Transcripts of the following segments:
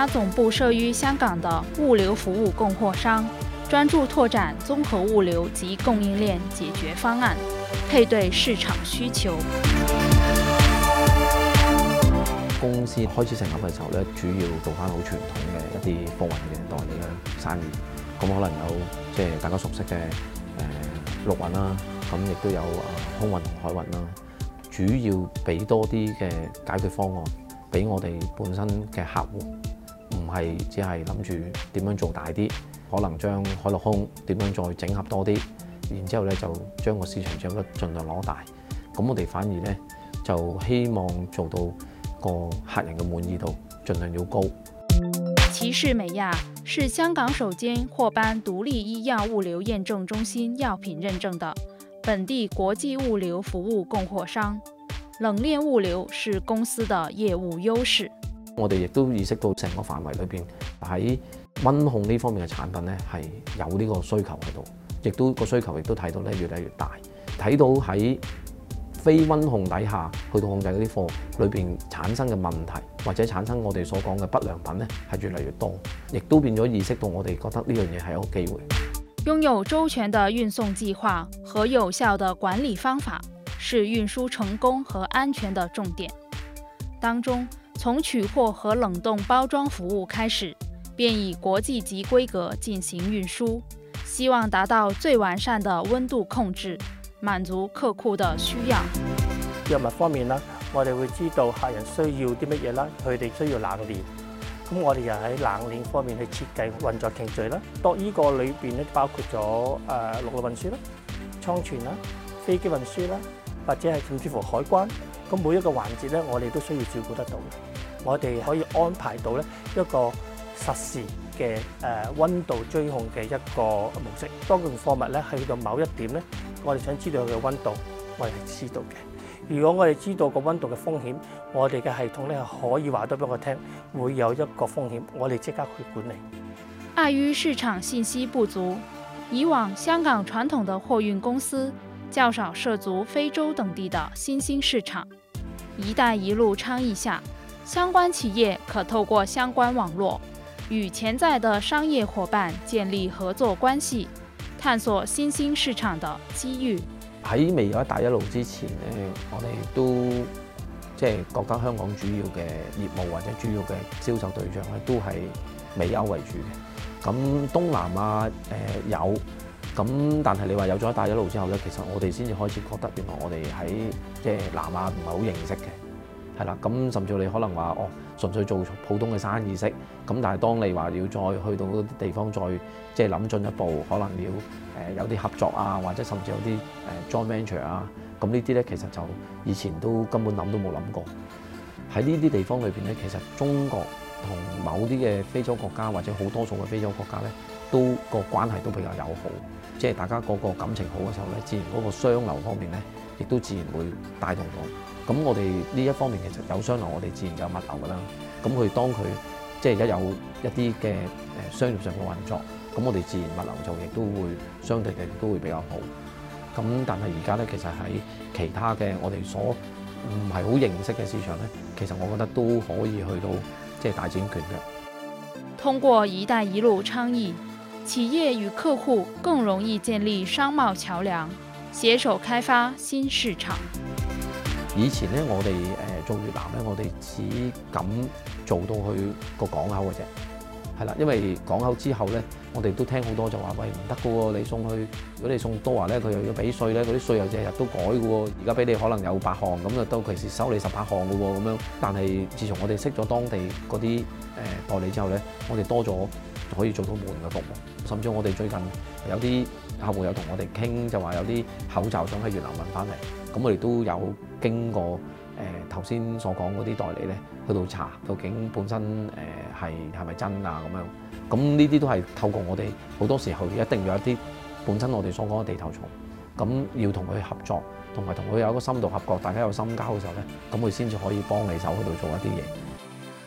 家总部设于香港的物流服务供货商，专注拓展综合物流及供应链解决方案，配对市场需求。公司开始成立嘅时候咧，主要做翻好传统嘅一啲货运嘅代理嘅生意。咁可能有即系大家熟悉嘅诶陆运啦，咁亦都有啊空运同海运啦。主要俾多啲嘅解决方案俾我哋本身嘅客户。唔係只係諗住點樣做大啲，可能將海陸空點樣再整合多啲，然之後咧就將個市場佔率盡量攞大。咁我哋反而咧就希望做到個客人嘅滿意度盡量要高。奇士美亞是香港首間获颁独立医药物流验证中心药品认证的本地国际物流服务供货商，冷链物流是公司的业务优势。我哋亦都意識到成個範圍裏面喺温控呢方面嘅產品咧，係有呢個需求喺度，亦都個需求亦都睇到咧越嚟越大，睇到喺非温控底下去到控制嗰啲貨裏面產生嘅問題，或者產生我哋所講嘅不良品咧，係越嚟越多，亦都變咗意識到我哋覺得呢樣嘢係個機會。擁有周全的運送計劃和有效的管理方法，是运輸成功和安全的重點當中。从取货和冷冻包装服务开始，便以国际级规格进行运输，希望达到最完善的温度控制，满足客户的需要。药物方面啦，我哋会知道客人需要啲乜嘢啦，佢哋需要冷链，咁我哋又喺冷链方面去设计运作程序啦。多呢个里边咧，包括咗诶陆路运输啦、仓存啦、飞机运输啦，或者系甚至乎海关。咁每一個環節咧，我哋都需要照顧得到嘅。我哋可以安排到咧一個實時嘅誒溫度追控嘅一個模式。當件貨物咧去到某一點咧，我哋想知道佢嘅温度，我哋係知道嘅。如果我哋知道個温度嘅風險，我哋嘅系統咧可以話得俾我聽，會有一個風險，我哋即刻去管理。礙於市場信息不足，以往香港傳統的貨運公司較少涉足非洲等地的新兴市场。“一带一路”倡议下，相关企业可透过相关网络，与潜在的商业伙伴建立合作关系，探索新兴市场的机遇。喺未有“一一路”之前咧，我哋都即系觉得香港主要嘅业务或者主要嘅销售对象咧都系美欧为主嘅。咁东南啊，诶有。咁，但係你話有咗一帶一路之後咧，其實我哋先至開始覺得，原來我哋喺即係南亞唔係好認識嘅，係啦。咁甚至你可能話，哦，純粹做普通嘅生意式。咁但係當你話要再去到啲地方，再即係諗進一步，可能要誒有啲合作啊，或者甚至有啲誒 joint venture 啊。咁呢啲咧，其實就以前都根本諗都冇諗過。喺呢啲地方裏邊咧，其實中國。同某啲嘅非洲國家或者好多數嘅非洲國家咧，都個關係都比較友好，即係大家個個感情好嘅時候咧，自然嗰個商流方面咧，亦都自然會帶動到。咁我哋呢一方面其實有商流，我哋自然就有物流噶啦。咁佢當佢即係一有一啲嘅誒商業上嘅運作，咁我哋自然物流就亦都會相對地都會比較好。咁但係而家咧，其實喺其他嘅我哋所唔係好認識嘅市場咧，其實我覺得都可以去到。即系大展拳嘅。通过“一带一路”倡议，企业与客户更容易建立商贸桥梁，携手开发新市场。以前呢，我哋诶做越南咧，我哋只敢做到去个港口嘅啫。係啦，因為港口之後咧，我哋都聽好多就話喂唔得噶喎，你送去如果你送多話咧，佢又要俾税咧，嗰啲税又日日都改噶喎。而家俾你可能有八項，咁就到其時收你十八項噶喎咁樣。但係自從我哋識咗當地嗰啲誒代理之後咧，我哋多咗可以做到門嘅服務。甚至我哋最近有啲客户有同我哋傾，就話有啲口罩想喺越南運翻嚟，咁我哋都有經過。誒頭先所講嗰啲代理咧，去到查究竟本身誒係係咪真啊咁樣，咁呢啲都係透過我哋好多時候一定要一啲本身我哋所講嘅地頭蟲，咁要同佢合作，同埋同佢有一個深度合作，大家有深交嘅時候咧，咁佢先至可以幫你走去度做一啲嘢。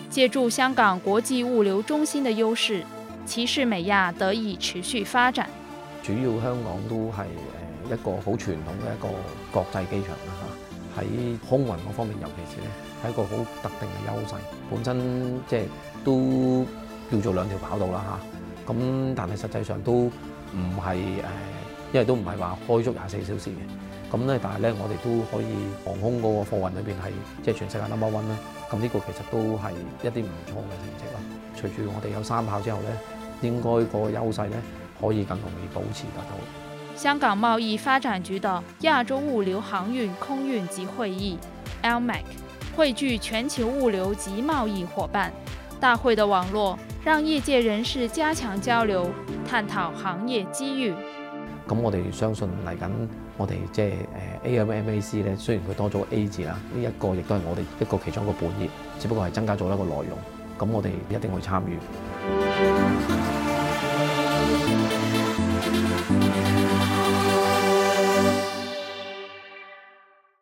借助香港國際物流中心嘅優勢，旗士美亞得以持續發展。主要香港都係誒一個好傳統嘅一個國際機場啦嚇。喺空運嗰方面，尤其是咧，係一個好特定嘅優勢。本身即係都叫做兩條跑道啦嚇。咁但係實際上都唔係誒，因為都唔係話開足廿四小時嘅。咁咧，但係咧，我哋都可以航空嗰個貨運裏邊係即係全世界 number one 啦。咁呢個其實都係一啲唔錯嘅成績啦。隨住我哋有三跑之後咧，應該個優勢咧可以更容易保持得到。香港贸易发展局的亚洲物流航运空运及会议 l m a c 汇聚全球物流及贸易伙伴，大会的网络让业界人士加强交流，探讨行业机遇。咁我哋相信嚟紧，我哋即系诶 AMMAC 咧，虽然佢多咗 A 字啦，呢一个亦都系我哋一个其中一个本业，只不过系增加咗一个内容。咁我哋一定会参与。